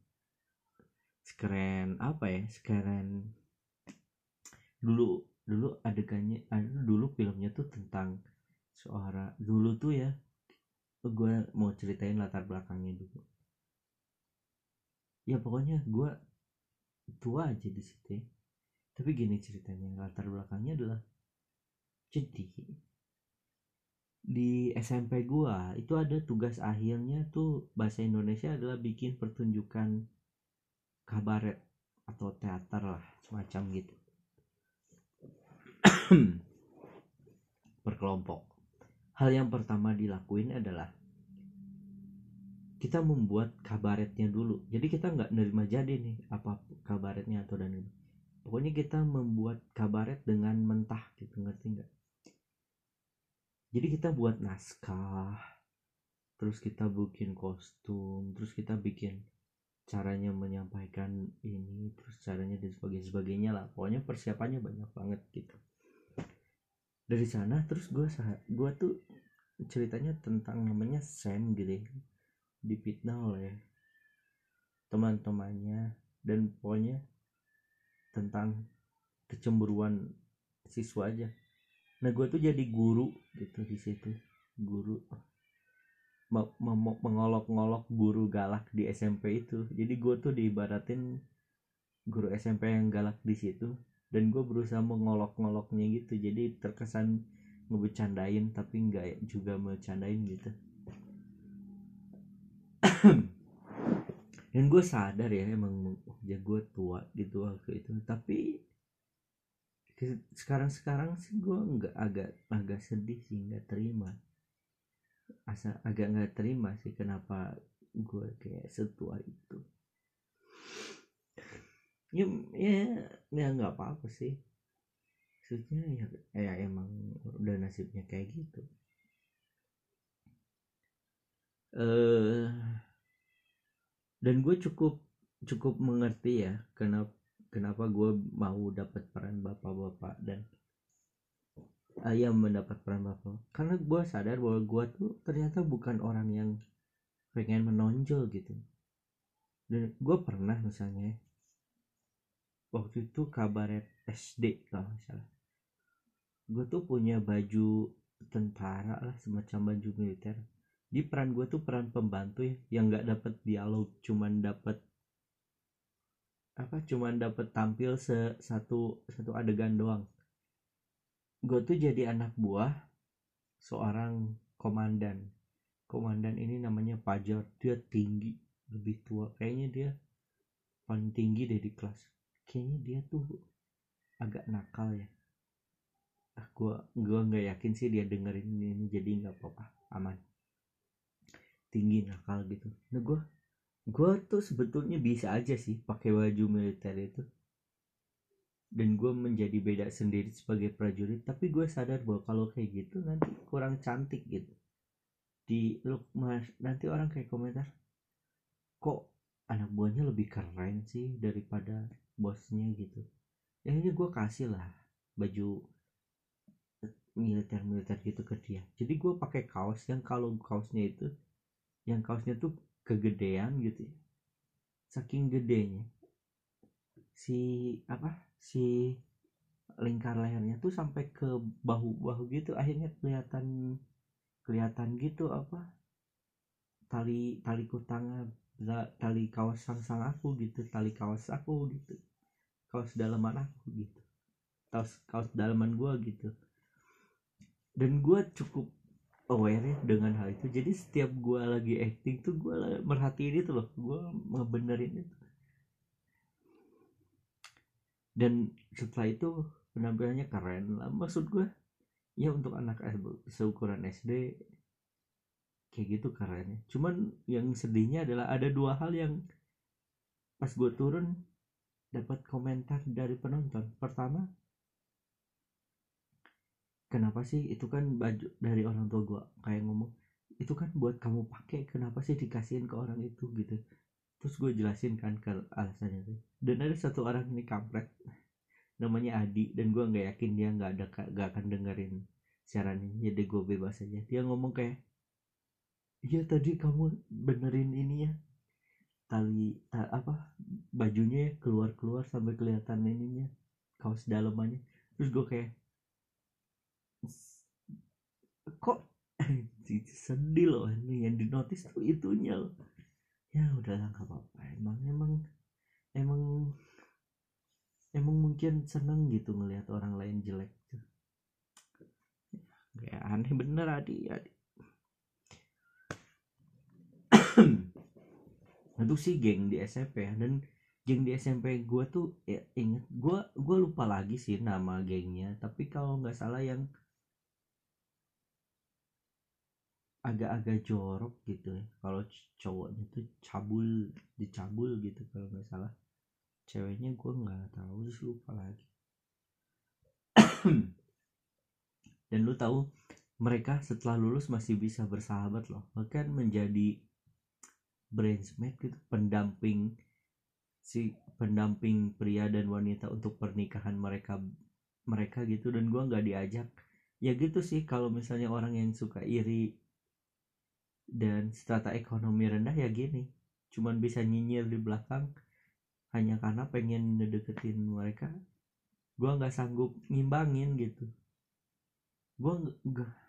sekeren apa ya sekeren dulu dulu adegannya dulu filmnya tuh tentang seorang dulu tuh ya gue mau ceritain latar belakangnya dulu? Ya pokoknya gue tua aja di situ ya. tapi gini ceritanya latar belakangnya adalah jadi di SMP gua itu ada tugas akhirnya tuh bahasa Indonesia adalah bikin pertunjukan kabaret atau teater lah semacam gitu. Berkelompok hal yang pertama dilakuin adalah kita membuat kabaretnya dulu. Jadi kita nggak nerima jadi nih apa kabaretnya atau dan ini pokoknya kita membuat kabaret dengan mentah gitu ngerti nggak? Jadi kita buat naskah terus kita bikin kostum terus kita bikin caranya menyampaikan ini terus caranya dan sebagainya sebagainya lah. Pokoknya persiapannya banyak banget gitu dari sana terus gue gue tuh ceritanya tentang namanya Sam gitu ya dipitnah oleh teman-temannya dan pokoknya tentang kecemburuan siswa aja. Nah gue tuh jadi guru gitu di situ guru mengolok-ngolok guru galak di SMP itu. Jadi gue tuh diibaratin guru SMP yang galak di situ dan gue berusaha mengolok-ngoloknya gitu. Jadi terkesan ngebecandain tapi nggak juga bercandain gitu. Dan gue sadar ya emang ya gue tua gitu waktu itu. Tapi sekarang sekarang sih gue nggak agak agak sedih sih nggak terima. Asa agak nggak terima sih kenapa gue kayak setua itu. Ya ya ya nggak apa-apa sih. Maksudnya ya, ya emang udah nasibnya kayak gitu. Eh uh, dan gue cukup cukup mengerti ya kenapa kenapa gue mau dapat peran bapak-bapak dan ayam mendapat peran bapak. Karena gue sadar bahwa gue tuh ternyata bukan orang yang pengen menonjol gitu. Dan gue pernah misalnya waktu itu kabaret SD kalau nggak salah. Gue tuh punya baju tentara lah semacam baju militer. Di peran gue tuh peran pembantu ya yang nggak dapet dialog cuman dapet apa cuman dapet tampil se satu satu adegan doang. Gue tuh jadi anak buah seorang komandan. Komandan ini namanya Pajar dia tinggi lebih tua. Kayaknya dia paling tinggi deh di kelas kayaknya dia tuh agak nakal ya. Ah gua gua nggak yakin sih dia dengerin ini jadi nggak apa-apa. Aman. Tinggi nakal gitu. Nah gua gua tuh sebetulnya bisa aja sih pakai baju militer itu. Dan gue menjadi beda sendiri sebagai prajurit tapi gue sadar bahwa kalau kayak gitu nanti kurang cantik gitu. Di lu mas nanti orang kayak komentar kok anak buahnya lebih keren sih daripada bosnya gitu. Ya ini gue kasih lah baju militer militer gitu ke dia. Jadi gue pakai kaos yang kalau kaosnya itu yang kaosnya tuh kegedean gitu ya. Saking gedenya si apa si lingkar lehernya tuh sampai ke bahu-bahu gitu. Akhirnya kelihatan kelihatan gitu apa tali tali kutangan tali kaos sang sang aku gitu tali kaos aku gitu kaos dalaman aku gitu kaos kaos dalaman gua gitu. Dan gua cukup aware ya dengan hal itu. Jadi setiap gua lagi acting tuh gua merhatiin itu loh gua ngebenerin itu. Dan setelah itu penampilannya keren lah maksud gue ya untuk anak seukuran SD kayak gitu karennya cuman yang sedihnya adalah ada dua hal yang pas gue turun dapat komentar dari penonton. Pertama kenapa sih itu kan baju dari orang tua gue kayak ngomong itu kan buat kamu pakai kenapa sih dikasihin ke orang itu? Gitu. Terus gue jelasin kan ke alasannya dan ada satu orang ini kampret namanya Adi dan gue nggak yakin dia nggak ada nggak akan dengerin siaran ini jadi gue bebas aja. Dia ngomong kayak iya tadi kamu benerin ini ya. Tali ta, apa bajunya ya keluar keluar sampai kelihatan ininya kaos dalamannya. Terus gue kayak kok sedih loh ini yang dinotis tuh itunya loh. Ya udahlah nggak apa-apa. Emang emang emang emang mungkin seneng gitu ngelihat orang lain jelek tuh. Kayak aneh bener adi adi itu sih geng di SMP ya. Dan geng di SMP gue tuh ya inget gue gue lupa lagi sih nama gengnya. Tapi kalau nggak salah yang agak-agak jorok gitu ya. Kalau cowoknya tuh cabul dicabul gitu kalau nggak salah. Ceweknya gue nggak tahu terus lupa lagi. Dan lu tahu mereka setelah lulus masih bisa bersahabat loh. Bahkan menjadi bridesmaid gitu pendamping si pendamping pria dan wanita untuk pernikahan mereka mereka gitu. Dan gue nggak diajak. Ya gitu sih kalau misalnya orang yang suka iri dan strata ekonomi rendah ya gini. Cuman bisa nyinyir di belakang hanya karena pengen ngedeketin mereka gue nggak sanggup ngimbangin gitu. Gue nggak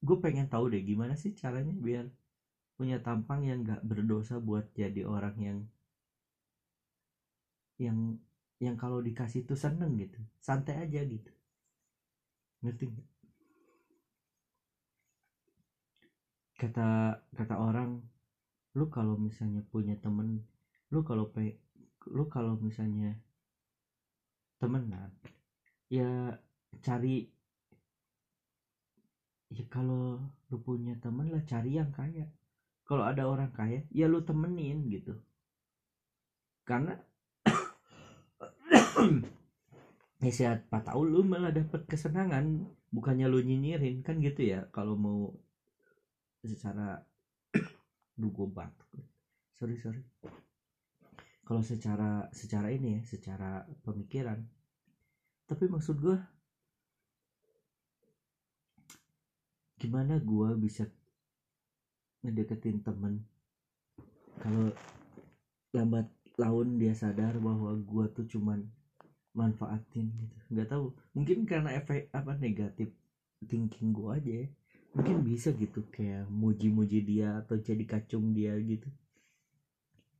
gue pengen tahu deh gimana sih caranya biar punya tampang yang nggak berdosa buat jadi orang yang yang yang kalau dikasih tuh seneng gitu santai aja gitu ngerti gak? kata kata orang lu kalau misalnya punya temen lu kalau pe lu kalau misalnya temenan ya cari ya kalau lu punya temen lah cari yang kaya. Kalau ada orang kaya ya lu temenin gitu. Karena ya siapa tahu lu malah dapat kesenangan. Bukannya lu nyinyirin kan gitu ya kalau mau secara dugo batuk sorry sorry. Kalau secara secara ini ya secara pemikiran. Tapi maksud gue gimana gue bisa ngedeketin temen? Kalau lambat laun dia sadar bahwa gue tuh cuman manfaatin gitu. Nggak tahu. Mungkin karena efek apa negatif thinking gue aja ya. Mungkin bisa gitu kayak muji-muji dia atau jadi kacung dia gitu.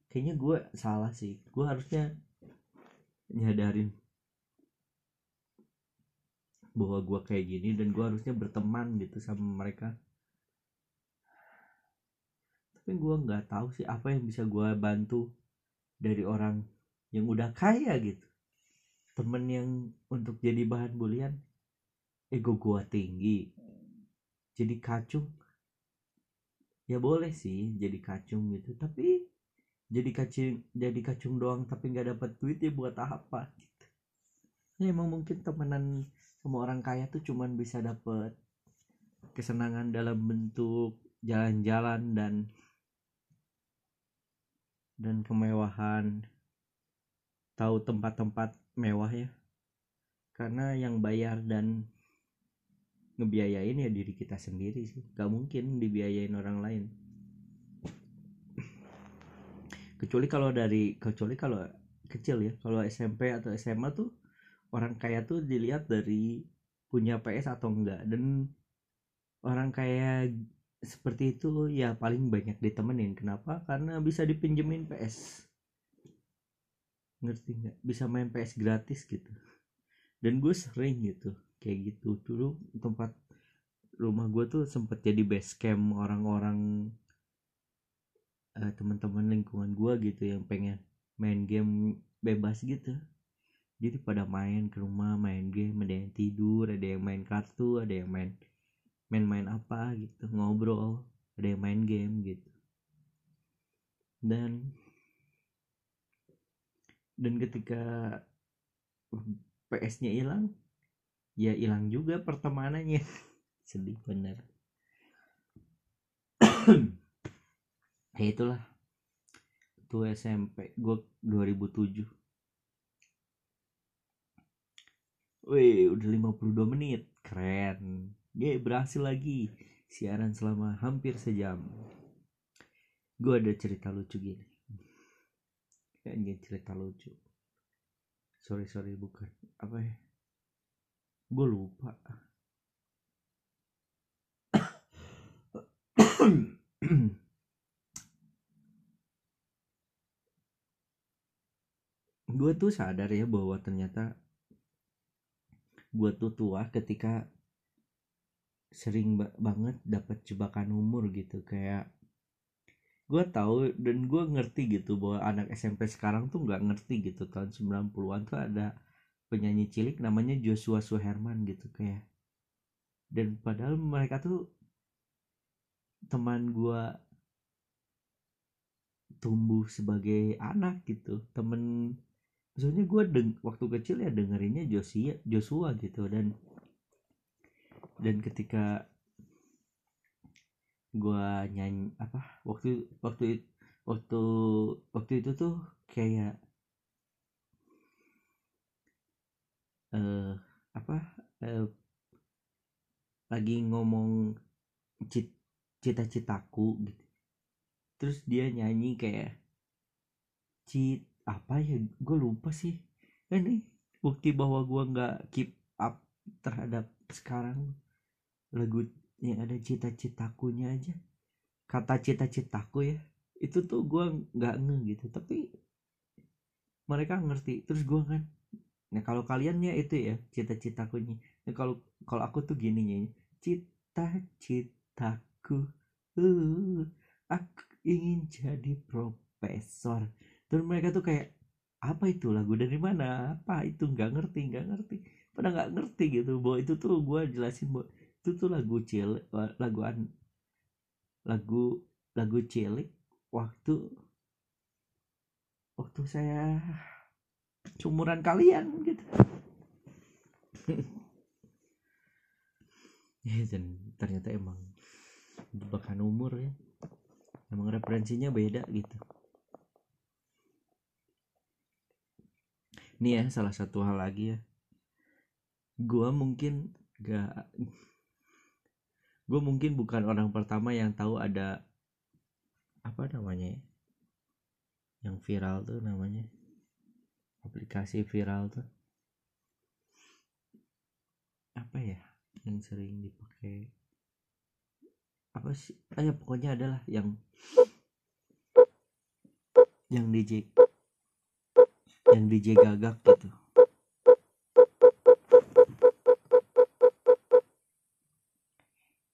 Kayaknya gue salah sih. Gue harusnya nyadarin bahwa gue kayak gini dan gue harusnya berteman gitu sama mereka. Tapi gue nggak tahu sih apa yang bisa gue bantu dari orang yang udah kaya gitu. Temen yang untuk jadi bahan bulian ego gue tinggi. Jadi kacung. Ya boleh sih jadi kacung gitu tapi jadi kacung jadi kacung doang tapi nggak dapat duit ya buat apa gitu. Ya emang mungkin temenan sama orang kaya tuh cuman bisa dapet kesenangan dalam bentuk jalan-jalan dan dan kemewahan. Tahu tempat-tempat mewah ya. Karena yang bayar dan ngebiayain ya diri kita sendiri sih. Gak mungkin dibiayain orang lain. Kecuali kalau dari kecuali kalau kecil ya. Kalau SMP atau SMA tuh orang kaya tuh dilihat dari punya PS atau enggak. Dan orang kaya seperti itu ya paling banyak ditemenin. Kenapa? Karena bisa dipinjemin PS ngerti nggak? Bisa main PS gratis gitu. Dan gue sering gitu kayak gitu. Dulu tempat rumah gue tuh sempet jadi base camp orang-orang uh, teman-teman lingkungan gue gitu yang pengen main game bebas gitu jadi pada main ke rumah main game ada yang tidur ada yang main kartu ada yang main main-main apa gitu ngobrol ada yang main game gitu. Dan dan ketika PS-nya hilang ya hilang juga pertemanannya. Sedih bener. Ya itulah. Tuh SMP gue 2007 Wih udah 52 menit. Keren. Dia berhasil lagi siaran selama hampir sejam. Gue ada cerita lucu gini. Kayaknya cerita lucu. Sorry sorry bukan. Apa ya? Gue lupa. Gue tuh sadar ya bahwa ternyata gue tuh tua ketika sering banget dapat jebakan umur gitu kayak gue tahu dan gue ngerti gitu bahwa anak SMP sekarang tuh nggak ngerti gitu tahun 90-an tuh ada penyanyi cilik namanya Joshua Suherman gitu kayak dan padahal mereka tuh teman gue tumbuh sebagai anak gitu temen maksudnya gue deng waktu kecil ya dengerinnya Joshua Joshua gitu dan dan ketika gua nyanyi apa waktu waktu waktu waktu itu tuh kayak eh uh, apa uh, lagi ngomong cita-citaku gitu. Terus dia nyanyi kayak cit apa ya? Gue lupa sih. Ini bukti bahwa gue nggak keep up terhadap sekarang. Lagu yang ada cita-citakunya aja. Kata cita-citaku ya itu tuh gue nggak nge gitu. Tapi mereka ngerti. Terus gue kan nah kalau kaliannya itu ya cita-citakunya. Nah, kalau kalau aku tuh gini ya cita-citaku uh, aku ingin jadi profesor terus mereka tuh kayak apa itu? Lagu dari mana? Apa itu? Nggak ngerti nggak ngerti. Pada nggak ngerti gitu bahwa itu tuh gue jelasin bahwa itu tuh lagu cilik lagu an lagu lagu cilik waktu waktu saya cumuran kalian gitu. Ya dan ternyata emang jebakan umur ya. Emang referensinya beda gitu ini ya salah satu hal lagi ya. Gua mungkin gak gue mungkin bukan orang pertama yang tahu ada apa namanya ya yang viral tuh namanya. Aplikasi viral tuh. Apa ya yang sering dipakai? Apa sih? Ah, ya pokoknya adalah yang yang DJ yang DJ gagak gitu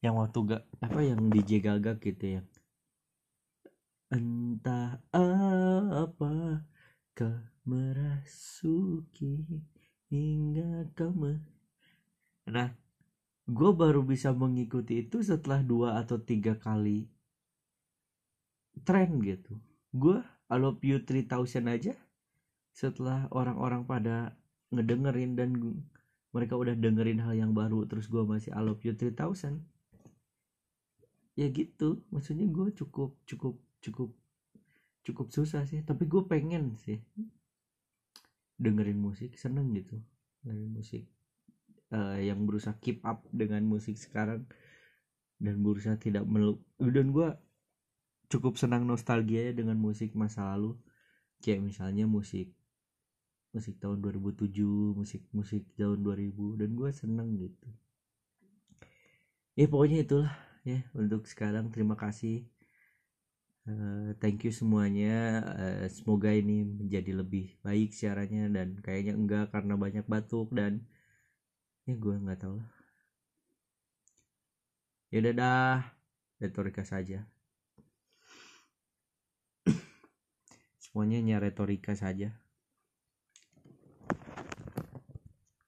yang waktu gak apa yang DJ gagak gitu ya? Entah apa kau merasuki hingga kau me nah gue baru bisa mengikuti itu setelah dua atau tiga kali tren gitu. Gue I love you 3000 aja setelah orang-orang pada ngedengerin dan mereka udah dengerin hal yang baru terus gue masih I love you 3000 ya gitu maksudnya gue cukup cukup cukup cukup susah sih tapi gue pengen sih dengerin musik seneng gitu dengerin musik eh, yang berusaha keep up dengan musik sekarang dan berusaha tidak meluk dan gue cukup senang nostalgia ya dengan musik masa lalu. Kayak misalnya musik musik tahun 2007 musik musik tahun 2000 dan gue seneng gitu. Ya pokoknya itulah ya untuk sekarang terima kasih. Eh, thank you semuanya. Eh, semoga ini menjadi lebih baik siarannya dan kayaknya enggak karena banyak batuk dan ya gue nggak tahu lah. Ya udah dah retorika saja. Semuanya hanya retorika saja